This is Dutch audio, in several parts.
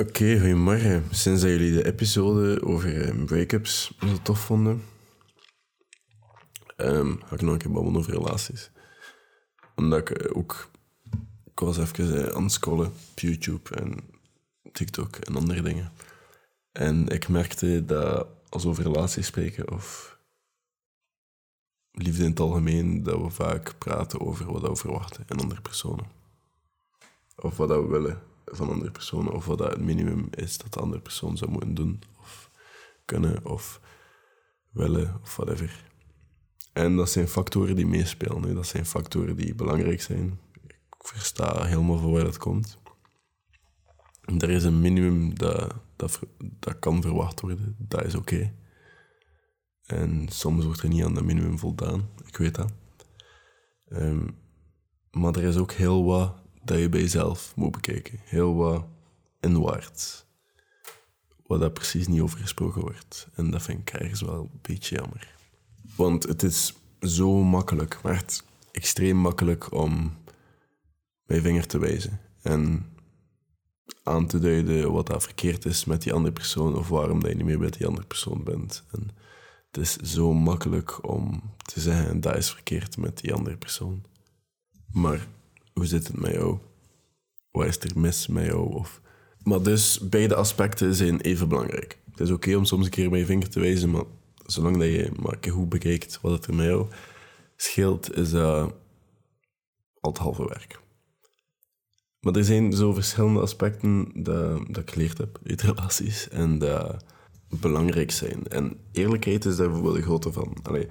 Oké, goedemorgen. Sinds dat jullie de episode over eh, break-ups zo tof vonden, ehm, ga ik nog een keer babbelen over relaties. Omdat ik eh, ook... Ik was even eh, aan het scrollen op YouTube en TikTok en andere dingen. En ik merkte dat als we over relaties spreken of liefde in het algemeen, dat we vaak praten over wat we verwachten in andere personen. Of wat we willen van andere personen, of wat dat het minimum is dat de andere persoon zou moeten doen, of kunnen, of willen, of whatever. En dat zijn factoren die meespelen. Hè. Dat zijn factoren die belangrijk zijn. Ik versta helemaal van waar dat komt. Er is een minimum dat, dat, dat kan verwacht worden. Dat is oké. En soms wordt er niet aan dat minimum voldaan. Ik weet dat. Ehm, maar er is ook heel wat dat je bij jezelf moet bekijken. Heel wat inwaarts. Waar dat precies niet over gesproken wordt. En dat vind ik ergens wel een beetje jammer. Want het is zo makkelijk, maar echt extreem makkelijk om mijn vinger te wijzen. En aan te duiden wat dat verkeerd is met die andere persoon of waarom dat je niet meer met die andere persoon bent. En het is zo makkelijk om te zeggen dat is verkeerd met die andere persoon. Maar hoe zit het met jou? Wat is er mis met jou? Of... Maar dus beide aspecten zijn even belangrijk. Het is oké om soms een keer met je vinger te wijzen, maar zolang dat je maar een goed bekijkt wat het er met jou scheelt, is al het halve werk. Maar er zijn zo verschillende aspecten dat, dat ik geleerd heb uit relaties en dat belangrijk zijn. En eerlijkheid is daar bijvoorbeeld een grote van. Allee,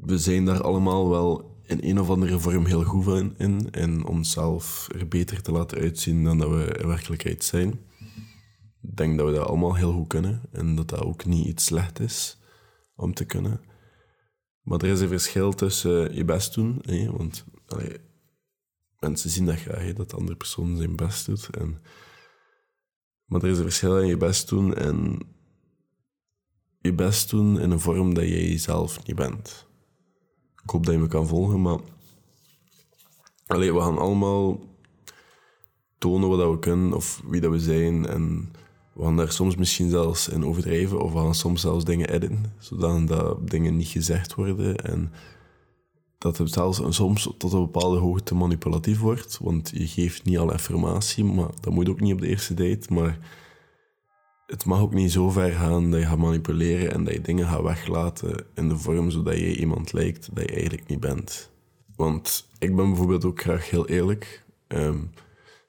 we zijn daar allemaal wel in een of andere vorm heel goed van in. En onszelf er beter te laten uitzien dan dat we in werkelijkheid zijn. Ik denk dat we dat allemaal heel goed kunnen. En dat dat ook niet iets slecht is om te kunnen. Maar er is een verschil tussen je best doen. Hè? Want mensen zien dat graag, dat de andere persoon zijn best doet. En, maar er is een verschil in je best doen en je best doen in een vorm dat jij jezelf niet bent. Ik hoop dat je me kan volgen, maar... Allee, we gaan allemaal tonen wat we kunnen of wie dat we zijn. En we gaan daar soms misschien zelfs in overdrijven of we gaan soms zelfs dingen editen, zodat dat dingen niet gezegd worden en dat het zelfs soms tot een bepaalde hoogte manipulatief wordt, want je geeft niet alle informatie, maar dat moet ook niet op de eerste date, maar het mag ook niet zo ver gaan dat je gaat manipuleren en dat je dingen gaat weglaten in de vorm zodat je iemand lijkt dat je eigenlijk niet bent. Want ik ben bijvoorbeeld ook graag heel eerlijk. Ehm,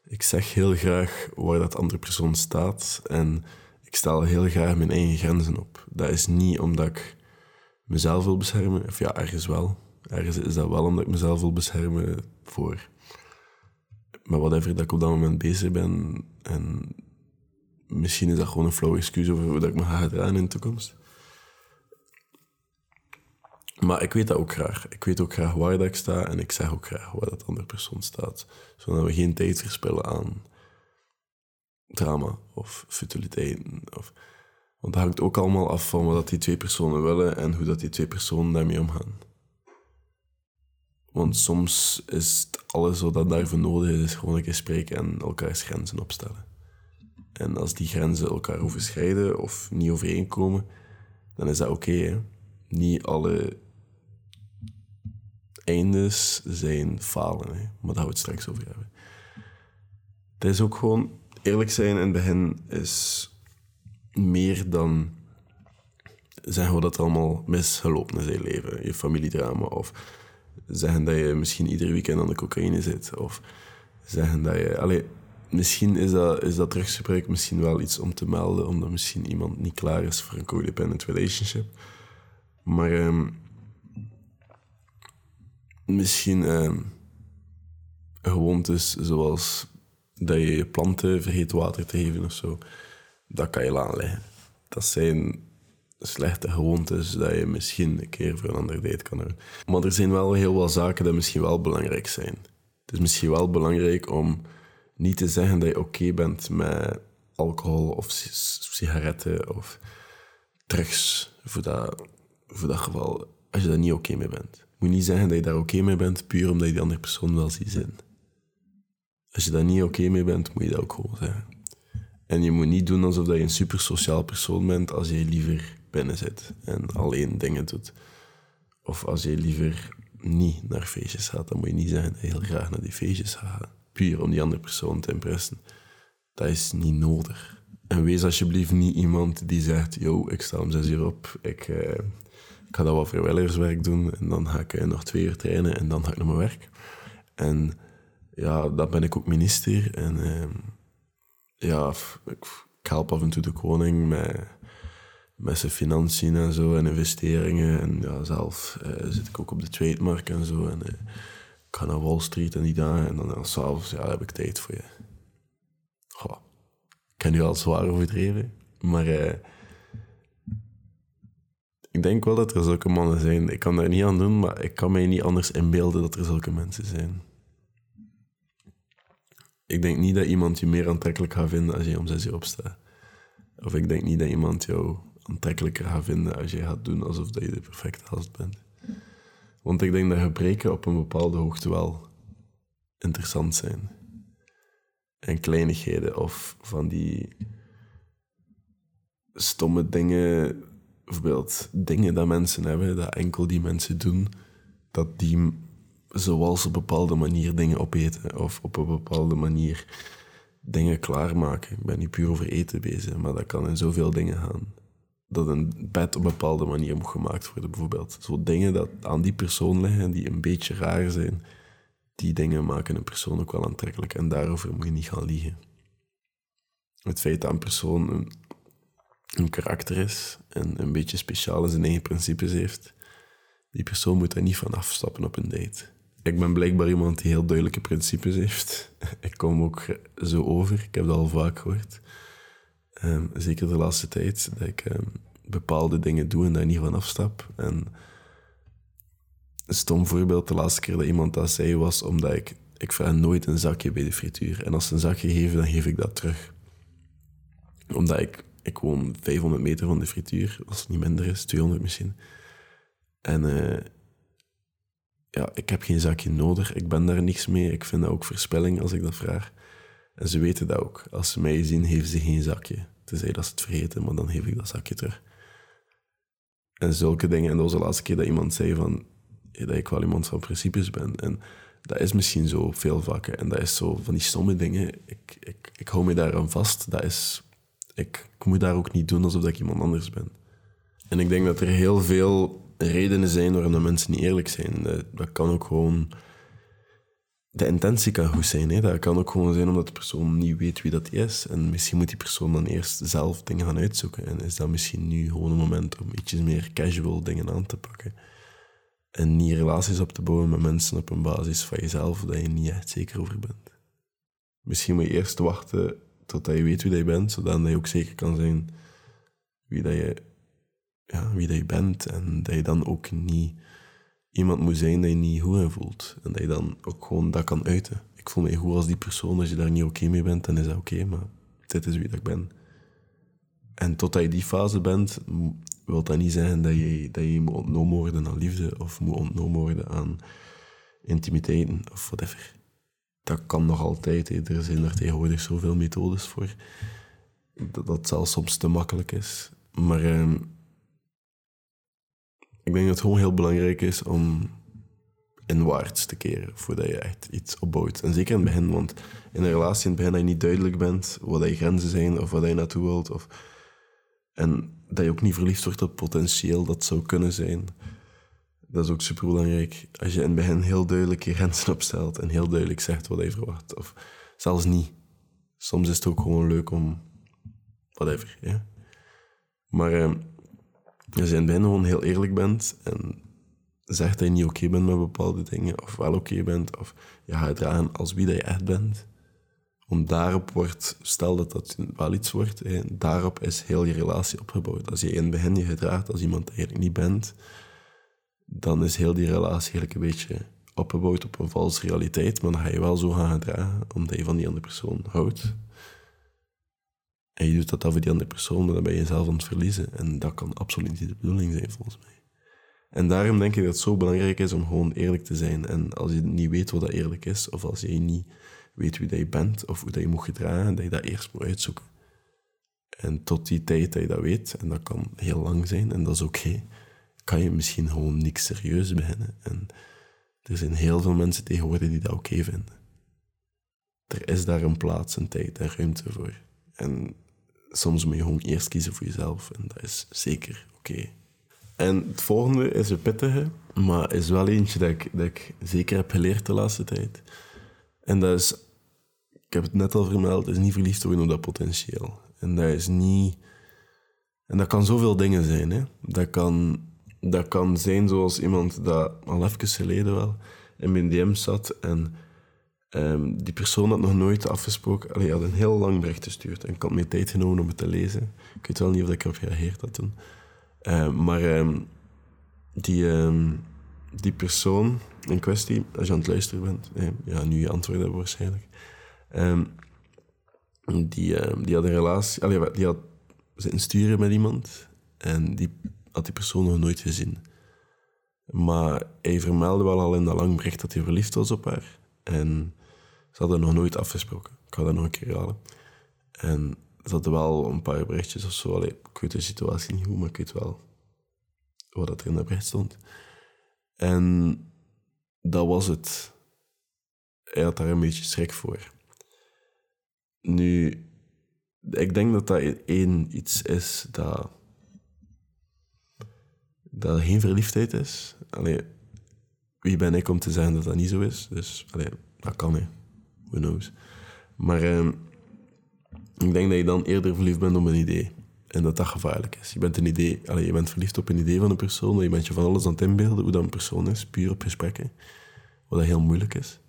ik zeg heel graag waar dat andere persoon staat en ik stel heel graag mijn eigen grenzen op. Dat is niet omdat ik mezelf wil beschermen, of ja, ergens wel. Ergens is dat wel omdat ik mezelf wil beschermen voor met whatever dat ik op dat moment bezig ben. En misschien is dat gewoon een flauw excuus over hoe dat ik me ga gedragen in de toekomst. Maar ik weet dat ook graag. Ik weet ook graag waar dat ik sta en ik zeg ook graag waar dat andere persoon staat. Zodat we geen tijd verspillen aan drama of futiliteiten. Of... Want dat hangt ook allemaal af van wat die twee personen willen en hoe dat die twee personen daarmee omgaan. Want soms is alles wat daarvoor nodig is, is gewoon een keer spreken en elkaars grenzen opstellen. En als die grenzen elkaar overschrijden of niet overeenkomen, dan is dat oké. niet alle eindes zijn falen, hè. maar daar gaan we het straks over hebben. Het is ook gewoon eerlijk zijn in het begin is meer dan zeggen we dat er allemaal misgelopen is in je leven, je familiedrama, of zeggen dat je misschien iedere weekend aan de cocaïne zit, of zeggen dat je... Allee, misschien is dat, is dat misschien wel iets om te melden, omdat misschien iemand niet klaar is voor een codependent relationship. Maar ehm, misschien ehm, gewoontes zoals dat je je planten vergeet water te geven of zo, dat kan je laten liggen. Dat zijn slechte gewoontes dat je misschien een keer voor een ander date kan doen. Maar er zijn wel heel wat zaken die misschien wel belangrijk zijn. Het is misschien wel belangrijk om niet te zeggen dat je oké bent met alcohol of si- sigaretten of drugs voor dat, voor dat geval, als je daar niet oké mee bent. Moet niet zeggen dat je daar oké mee bent, puur omdat je die andere persoon wel ziet zitten. Als je daar niet oké mee bent, moet je dat ook gewoon zeggen. En je moet niet doen alsof je een super sociaal persoon bent als je liever binnen zit en alleen dingen doet. Of als je liever niet naar feestjes gaat, dan moet je niet zeggen dat je heel graag naar die feestjes gaat. Om die andere persoon te impressen. Dat is niet nodig. En wees alsjeblieft niet iemand die zegt: Yo, ik sta om zes uur op, ik, eh, ik ga dat wat vrijwilligerswerk doen en dan ga ik eh, nog twee uur trainen en dan ga ik naar mijn werk. En ja, dan ben ik ook minister en eh, ja, ik, help af en toe de koning met met zijn financiën en zo en investeringen. En ja, zelf uh, zit ik ook op de trademark en zo. En uh, ik ga naar Wall Street en die dagen. En dan s'avonds ja, heb ik tijd voor je. Goh. Ik kan nu al zwaar overdreven, maar uh, ik denk wel dat er zulke mannen zijn. Ik kan daar niet aan doen, maar ik kan mij niet anders inbeelden dat er zulke mensen zijn. Ik denk niet dat iemand je meer aantrekkelijk gaat vinden als je om zes uur opstaat. Of ik denk niet dat iemand jou aantrekkelijker gaat vinden als je gaat doen alsof dat je de perfecte gast bent. Want ik denk dat gebreken op een bepaalde hoogte wel interessant zijn. En kleinigheden of van die stomme dingen, bijvoorbeeld dingen dat mensen hebben, dat enkel die mensen doen, dat die zoals op een bepaalde manier dingen opeten of op een bepaalde manier dingen klaarmaken. Ik ben niet puur over eten bezig, maar dat kan in zoveel dingen gaan dat een bed op een bepaalde manier moet gemaakt worden, bijvoorbeeld. Zo dingen dat aan die persoon liggen, die een beetje raar zijn, die dingen maken een persoon ook wel aantrekkelijk. En daarover moet je niet gaan liegen. Het feit dat een persoon een, een karakter is en een beetje speciaal zijn eigen principes heeft, die persoon moet er niet van afstappen op een date. Ik ben blijkbaar iemand die heel duidelijke principes heeft. Ik kom ook zo over, ik heb dat al vaak gehoord. Um, zeker de laatste tijd, dat ik um, bepaalde dingen doe en daar niet van afstap. En een stom voorbeeld, de laatste keer dat iemand dat zei, was omdat ik, ik vraag nooit een zakje bij de frituur. En als ze een zakje geven, dan geef ik dat terug. Omdat ik, ik woon 500 meter van de frituur, als het niet minder is, 200 misschien. En uh, ja, ik heb geen zakje nodig, ik ben daar niks mee. Ik vind dat ook verspilling als ik dat vraag. En ze weten dat ook. Als ze mij zien, geven ze geen zakje. Tenzij dat ze het vergeten, maar dan geef ik dat zakje terug. En zulke dingen. En dat was de laatste keer dat iemand zei van, dat ik wel iemand van principes ben. En dat is misschien zo veel vakken. En dat is zo van die stomme dingen. Ik, ik, ik hou me daaraan vast. Dat is, ik, moet daar ook niet doen alsof ik iemand anders ben. En ik denk dat er heel veel redenen zijn waarom dat mensen niet eerlijk zijn. Dat, dat kan ook gewoon de intentie kan goed zijn. Hè. Dat kan ook gewoon zijn omdat de persoon niet weet wie dat is. En misschien moet die persoon dan eerst zelf dingen gaan uitzoeken. En is dat misschien nu gewoon een moment om ietsjes meer casual dingen aan te pakken. En niet relaties op te bouwen met mensen op een basis van jezelf, dat je niet echt zeker over bent. Misschien moet je eerst wachten totdat je weet wie dat je bent, zodat je ook zeker kan zijn wie dat je, ja, wie dat je bent. En dat je dan ook niet iemand moet zijn dat je niet goed in voelt. En dat je dan ook gewoon dat kan uiten. Ik voel me goed als die persoon. Als je daar niet oké mee bent, dan is dat oké. maar dit is wie dat ik ben. En totdat je die fase bent, wil dat niet zeggen dat je, dat je moet ontnomen worden aan liefde. Of moet ontnomen worden aan intimiteiten of whatever. Dat kan nog altijd. Er zijn er tegenwoordig zoveel methodes voor. Dat dat zelfs soms te makkelijk is. Maar... Ehm, ik denk dat het gewoon heel belangrijk is om inwaarts te keren voordat je echt iets opbouwt. En zeker in het begin, want in een relatie in het begin dat je niet duidelijk bent wat je grenzen zijn of wat je naartoe wilt. Of, en dat je ook niet verliefd wordt op potentieel dat zou kunnen zijn. Dat is ook super belangrijk. Als je in het begin heel duidelijk je grenzen opstelt en heel duidelijk zegt wat je verwacht. Of zelfs niet. Soms is het ook gewoon leuk om whatever. Ja? Maar uh, als je in het begin gewoon heel eerlijk bent en zegt dat je niet oké bent met bepaalde dingen, of wel oké bent, of je gaat dragen als wie dat je echt bent. Want daarop wordt, stel dat dat wel iets wordt, daarop is heel je relatie opgebouwd. Als je in het begin je gedraagt als iemand eigenlijk niet bent, dan is heel die relatie eigenlijk een beetje opgebouwd op een valse realiteit, maar dan ga je wel zo gaan gedragen, omdat je van die andere persoon houdt. En je doet dat dan voor die andere persoon, dan ben je jezelf aan het verliezen. En dat kan absoluut niet de bedoeling zijn, volgens mij. En daarom denk ik dat het zo belangrijk is om gewoon eerlijk te zijn. En als je niet weet wat dat eerlijk is, of als je niet weet wie dat je bent of hoe dat je moet gedragen, dat je dat eerst moet uitzoeken. En tot die tijd dat je dat weet, en dat kan heel lang zijn, en dat is oké, kan je misschien gewoon niks serieus beginnen. En er zijn heel veel mensen tegenwoordig die dat oké vinden. Er is daar een plaats, een tijd en ruimte voor. En soms moet je gewoon eerst kiezen voor jezelf, en dat is zeker oké. En het volgende is een pittige, maar is wel eentje dat ik, dat ik zeker heb geleerd de laatste tijd. En dat is, ik heb het net al vermeld, is niet verliefd worden op dat potentieel. En dat is niet... En dat kan zoveel dingen zijn. Hè? Dat, kan, dat kan zijn zoals iemand dat al even geleden wel in mijn DM zat en ehm, die persoon had nog nooit afgesproken. Allee, had een heel lang bericht gestuurd en ik had me tijd genomen om het te lezen. Ik weet wel niet of ik erop gereageerd had toen. Ehm, maar ehm, die, die persoon in kwestie, als je aan het luisteren bent, ja, nu je antwoord hebt waarschijnlijk die, die had een relatie, allee, die had zitten sturen met iemand en die had die persoon nog nooit gezien. Maar hij vermeldde wel al in dat lang bericht dat hij verliefd was op haar. En ze hadden nog nooit afgesproken. Ik ga dat nog een keer halen. En ze hadden wel een paar berichtjes of zo. Ik weet de situatie niet goed, maar ik weet wel wat er in dat bericht stond. En dat was het. Hij had daar een beetje schrik voor. Nu, ik denk dat dat één iets is dat, dat geen verliefdheid is. Allee, wie ben ik om te zeggen dat dat niet zo is? Dus allee, dat kan, hè. Who knows. Maar ehm, ik denk dat je dan eerder verliefd bent op een idee. En dat dat gevaarlijk is. Je bent, een idee, allee, je bent verliefd op een idee van een persoon. Je bent je van alles aan het inbeelden hoe dat een persoon is, puur op gesprekken. Wat dat heel moeilijk is.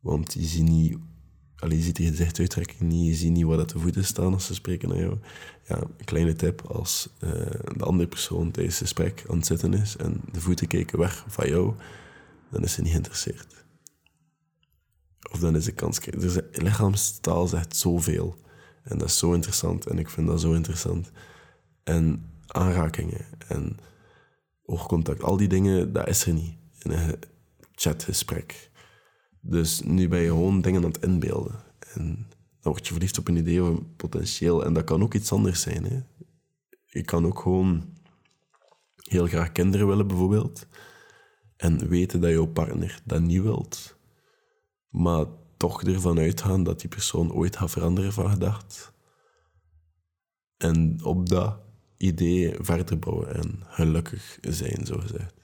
Want je ziet niet Allee, je ziet die gezichtsuitdrukking niet, je ziet niet waar dat de voeten staan als ze spreken naar jou. Ja, een kleine tip, als uh, de andere persoon tijdens het gesprek aan het zitten is en de voeten kijken weg van jou, dan is ze niet geïnteresseerd. Of dan is de kans... Dus lichaamstaal zegt zoveel. En dat is zo interessant. En ik vind dat zo interessant. En aanrakingen en oogcontact, al die dingen, dat is er niet in een chatgesprek. Dus nu ben je gewoon dingen aan het inbeelden. En dan word je verliefd op een idee of potentieel. En dat kan ook iets anders zijn. Hè. Je kan ook gewoon heel graag kinderen willen, bijvoorbeeld. En weten dat jouw partner dat niet wilt. Maar toch ervan uitgaan dat die persoon ooit gaat veranderen van gedacht. En op dat idee verder bouwen en gelukkig zijn, zo gezegd.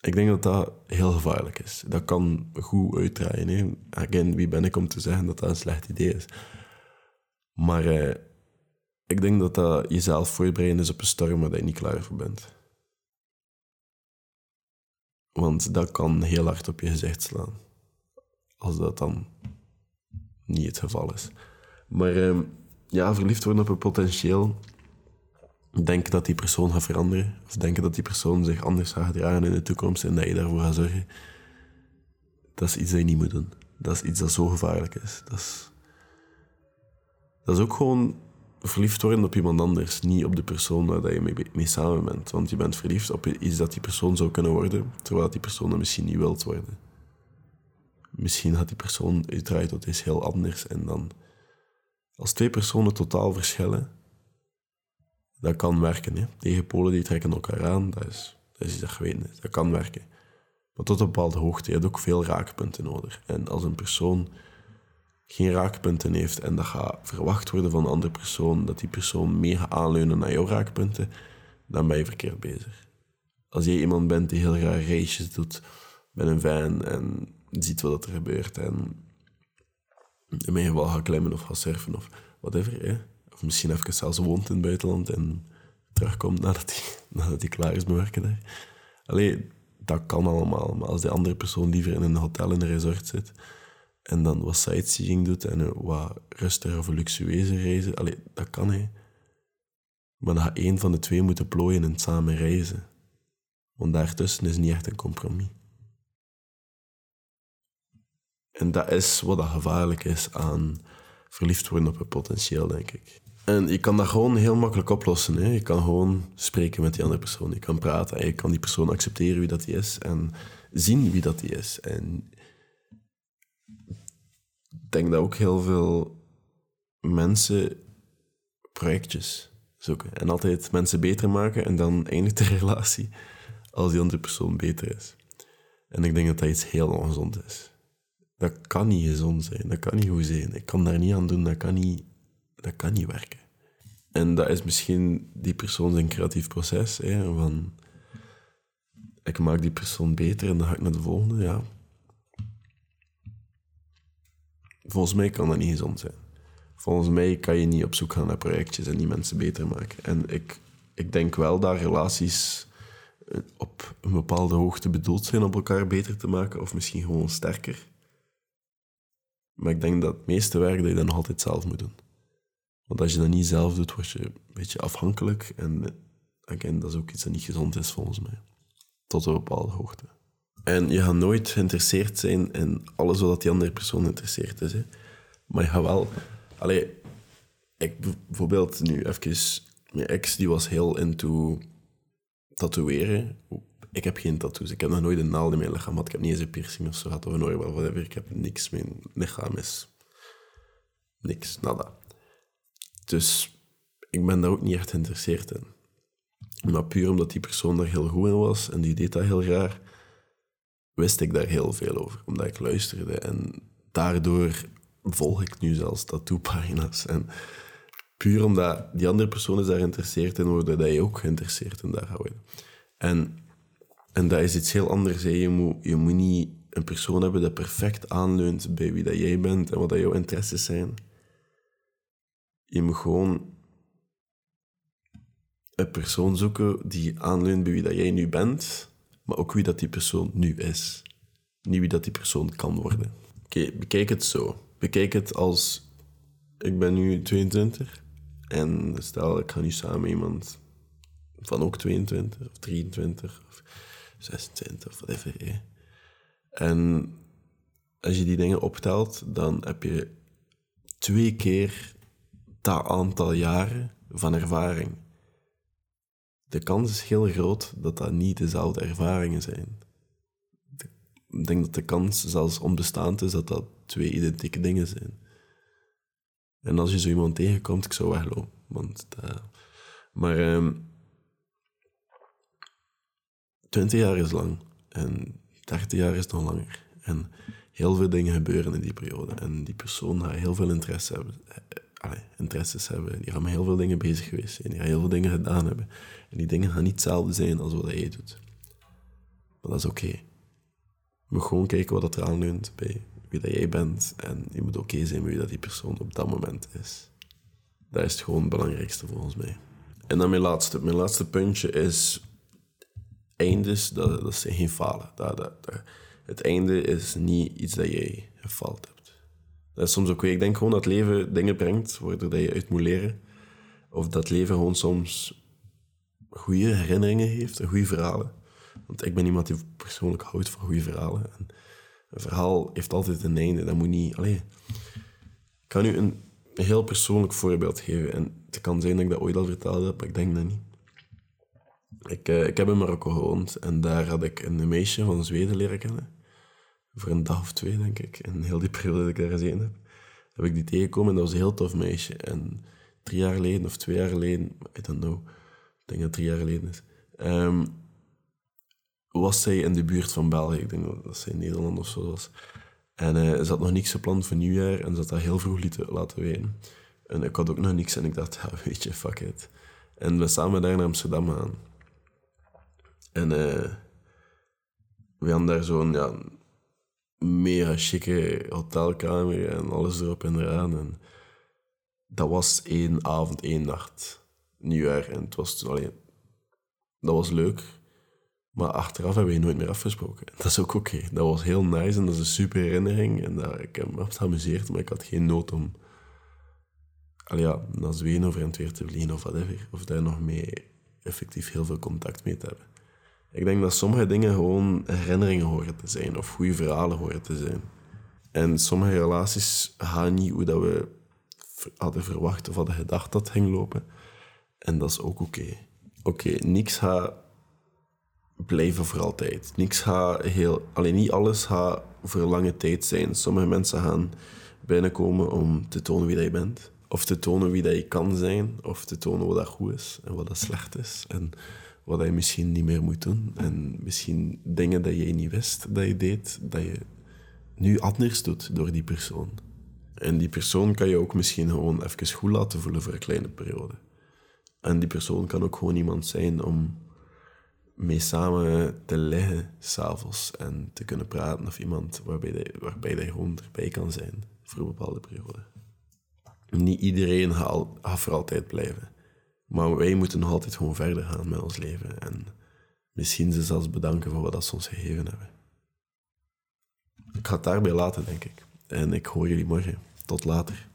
Ik denk dat dat heel gevaarlijk is. Dat kan goed uitdraaien. Hè. Again, wie ben ik om te zeggen dat dat een slecht idee is? Maar eh, ik denk dat dat jezelf voorbereiden is op een storm waar je niet klaar voor bent. Want dat kan heel hard op je gezicht slaan. Als dat dan niet het geval is. Maar eh, ja, verliefd worden op een potentieel denken dat die persoon gaat veranderen. Of denken dat die persoon zich anders gaat gedragen in de toekomst en dat je daarvoor gaat zorgen. Dat is iets dat je niet moet doen. Dat is iets dat zo gevaarlijk is. Dat is, dat is ook gewoon verliefd worden op iemand anders. Niet op de persoon waar je mee, mee samen bent. Want je bent verliefd op iets dat die persoon zou kunnen worden, terwijl die persoon misschien niet wilt worden. Misschien had die persoon uiteraard tot iets heel anders. En dan, als twee personen totaal verschillen, dat kan werken. Hè. Tegenpolen die trekken elkaar aan, dat is, dat is iets dat geweten. Dat kan werken. Maar tot een bepaalde hoogte. Je hebt ook veel raakpunten nodig. En als een persoon geen raakpunten heeft en dat gaat verwacht worden van een andere persoon, dat die persoon meer gaat aanleunen naar jouw raakpunten, dan ben je verkeerd bezig. Als jij iemand bent die heel graag races doet met een van en ziet wat er gebeurt en in mijn geval gaat klimmen of gaat surfen of whatever, hè, of misschien even zelfs woont in het buitenland en terugkomt nadat hij, nadat hij klaar is met werken daar. Allee, dat kan allemaal. Maar als die andere persoon liever in een hotel in een resort zit en dan wat sightseeing doet en wat rustige of luxueuze reizen, allee, dat kan hij. Maar dan gaat één van de twee moeten plooien en samen reizen. Want daartussen is niet echt een compromis. En dat is wat dat gevaarlijk is aan verliefd worden op een potentieel, denk ik. En je kan dat gewoon heel makkelijk oplossen. Hè. Je kan gewoon spreken met die andere persoon. Je kan praten en je kan die persoon accepteren wie dat die is en zien wie dat die is. En ik denk dat ook heel veel mensen projectjes zoeken. En altijd mensen beter maken en dan eindigt de relatie als die andere persoon beter is. En ik denk dat dat iets heel ongezond is. Dat kan niet gezond zijn, dat kan niet goed zijn. Ik kan daar niet aan doen, dat kan niet, dat kan niet werken. En dat is misschien die persoon zijn creatief proces. Hè, van, ik maak die persoon beter en dan ga ik naar de volgende. Ja. Volgens mij kan dat niet gezond zijn. Volgens mij kan je niet op zoek gaan naar projectjes en die mensen beter maken. En ik, ik denk wel dat relaties eh, op een bepaalde hoogte bedoeld zijn om elkaar beter te maken, of misschien gewoon sterker. Maar ik denk dat het meeste werk dat je dan nog altijd zelf moet doen. Want als je dat niet zelf doet, word je een beetje afhankelijk. En again, dat is ook iets dat niet gezond is volgens mij. Tot een bepaalde hoogte. En je gaat nooit geïnteresseerd zijn in alles wat die andere persoon interesseert is. Hè. Maar je gaat wel... Allee, ik bijvoorbeeld nu even... Mijn ex die was heel into tatoeëren. Ik heb geen tattoos. Ik heb nog nooit een naald in mijn lichaam gehad. Ik heb niet eens een piercing of zo gehad of een oorbel. Whatever. Ik heb niks. Mijn lichaam is... Niks. Nada. Dus ik ben daar ook niet echt geïnteresseerd in. Maar puur omdat die persoon daar heel goed in was en die deed dat heel graag, wist ik daar heel veel over. Omdat ik luisterde. En daardoor volg ik nu zelfs tattoo-pagina's. En puur omdat die andere persoon is daar geïnteresseerd in worden, dat je ook geïnteresseerd in daar worden. En, en dat is iets heel anders. Je, moet, je moet niet een persoon hebben dat perfect aanleunt bij wie dat jij bent en wat dat jouw interesses zijn. Je moet gewoon een persoon zoeken die aanleunt bij wie dat jij nu bent, maar ook wie dat die persoon nu is. Niet wie dat die persoon kan worden. Oké, bekijk het zo. Bekijk het als... Ik ben nu 22 en stel ik ga nu samen iemand van ook 22 of 23 of 26 of whatever. Hè. En als je die dingen optelt, dan heb je twee keer dat aantal jaren van ervaring. De kans is heel groot dat dat niet dezelfde ervaringen zijn. Ik denk dat de kans zelfs onbestaand is dat dat twee identieke dingen zijn. En als je zo iemand tegenkomt, ik zou weglopen. Want dat... Maar um, 20 jaar is lang. En 30 jaar is nog langer. En heel veel dingen gebeuren in die periode. En die persoon gaat heel veel interesse hebben allee, interesses hebben. Die gaan met heel veel dingen bezig geweest zijn. Die gaan heel veel dingen gedaan hebben. Die dingen gaan niet hetzelfde zijn als wat jij doet. Maar dat is oké. Je moet gewoon kijken wat er aanleunt bij wie dat jij bent. En je moet oké zijn met wie dat die persoon op dat moment is. Dat is het gewoon het belangrijkste volgens mij. En dan mijn laatste. Mijn laatste puntje is... Eindes, dat, dat zijn geen falen. Dat, dat, het einde is niet iets dat jij gefaald hebt. Dat is soms ook Ik denk gewoon dat leven dingen brengt waardoor je uit moet leren. Of dat leven gewoon soms goede herinneringen heeft en goede verhalen. Want ik ben iemand die persoonlijk houdt van goede verhalen. En een verhaal heeft altijd een einde. Dat moet niet... Allee. Ik kan u een heel persoonlijk voorbeeld geven. En het kan zijn dat ik dat ooit al verteld heb, maar ik denk dat niet. Ik, uh, ik heb in Marokko gewoond en daar had ik een meisje van Zweden leren kennen voor een dag of twee, denk ik. En heel die periode dat ik daar gezien heb, heb ik die tegengekomen en dat was een heel tof meisje. En drie jaar geleden of twee jaar geleden, I don't know, denk dat het drie jaar geleden is, um, was zij in de buurt van België. Ik denk dat zij in Nederland of zo was. En uh, ze had nog niks gepland voor nieuwjaar en ze had dat heel vroeg laten weten. En ik had ook nog niks en ik dacht, ja, weet je, fuck it. En we samen daar naar Amsterdam gaan. En uh, we hadden daar zo'n ja, mega chique hotelkamer en alles erop en eraan. En dat was één avond, één nacht. Nieuwjaar. En het was alleen... Dat was leuk. Maar achteraf hebben we nooit meer afgesproken. Dat is ook oké. Dat was heel nice en dat is een super herinnering. En dat, ik heb me geamuseerd, maar ik had geen nood om... Allee, ja, naar Zweden of Rentweer te vliegen of whatever. Of daar nog mee effectief heel veel contact mee te hebben. Ik denk dat sommige dingen gewoon herinneringen horen te zijn of goede verhalen horen te zijn. En sommige relaties gaan niet hoe dat we hadden verwacht of hadden gedacht dat het ging lopen. En dat is ook oké. Oké, niks gaat blijven voor altijd. Niks gaat heel... Alleen niet alles gaat voor lange tijd zijn. Sommige mensen gaan binnenkomen om te tonen wie dat je bent. Of te tonen wie dat je kan zijn. Of te tonen wat dat goed is en wat dat slecht is. En wat je misschien niet meer moet doen. En misschien dingen dat je niet wist dat je deed, dat je nu anders doet door die persoon. En die persoon kan je ook misschien gewoon even goed laten voelen voor een kleine periode. En die persoon kan ook gewoon iemand zijn om mee samen te liggen s'avonds en te kunnen praten. Of iemand waarbij, je, gewoon erbij kan zijn voor een bepaalde periode. Niet iedereen gaat, voor altijd blijven. Maar wij moeten nog altijd gewoon verder gaan met ons leven. En misschien ze zelfs bedanken voor wat ze ons gegeven hebben. Ik ga het daarbij laten, denk ik. En ik hoor jullie morgen. Tot later.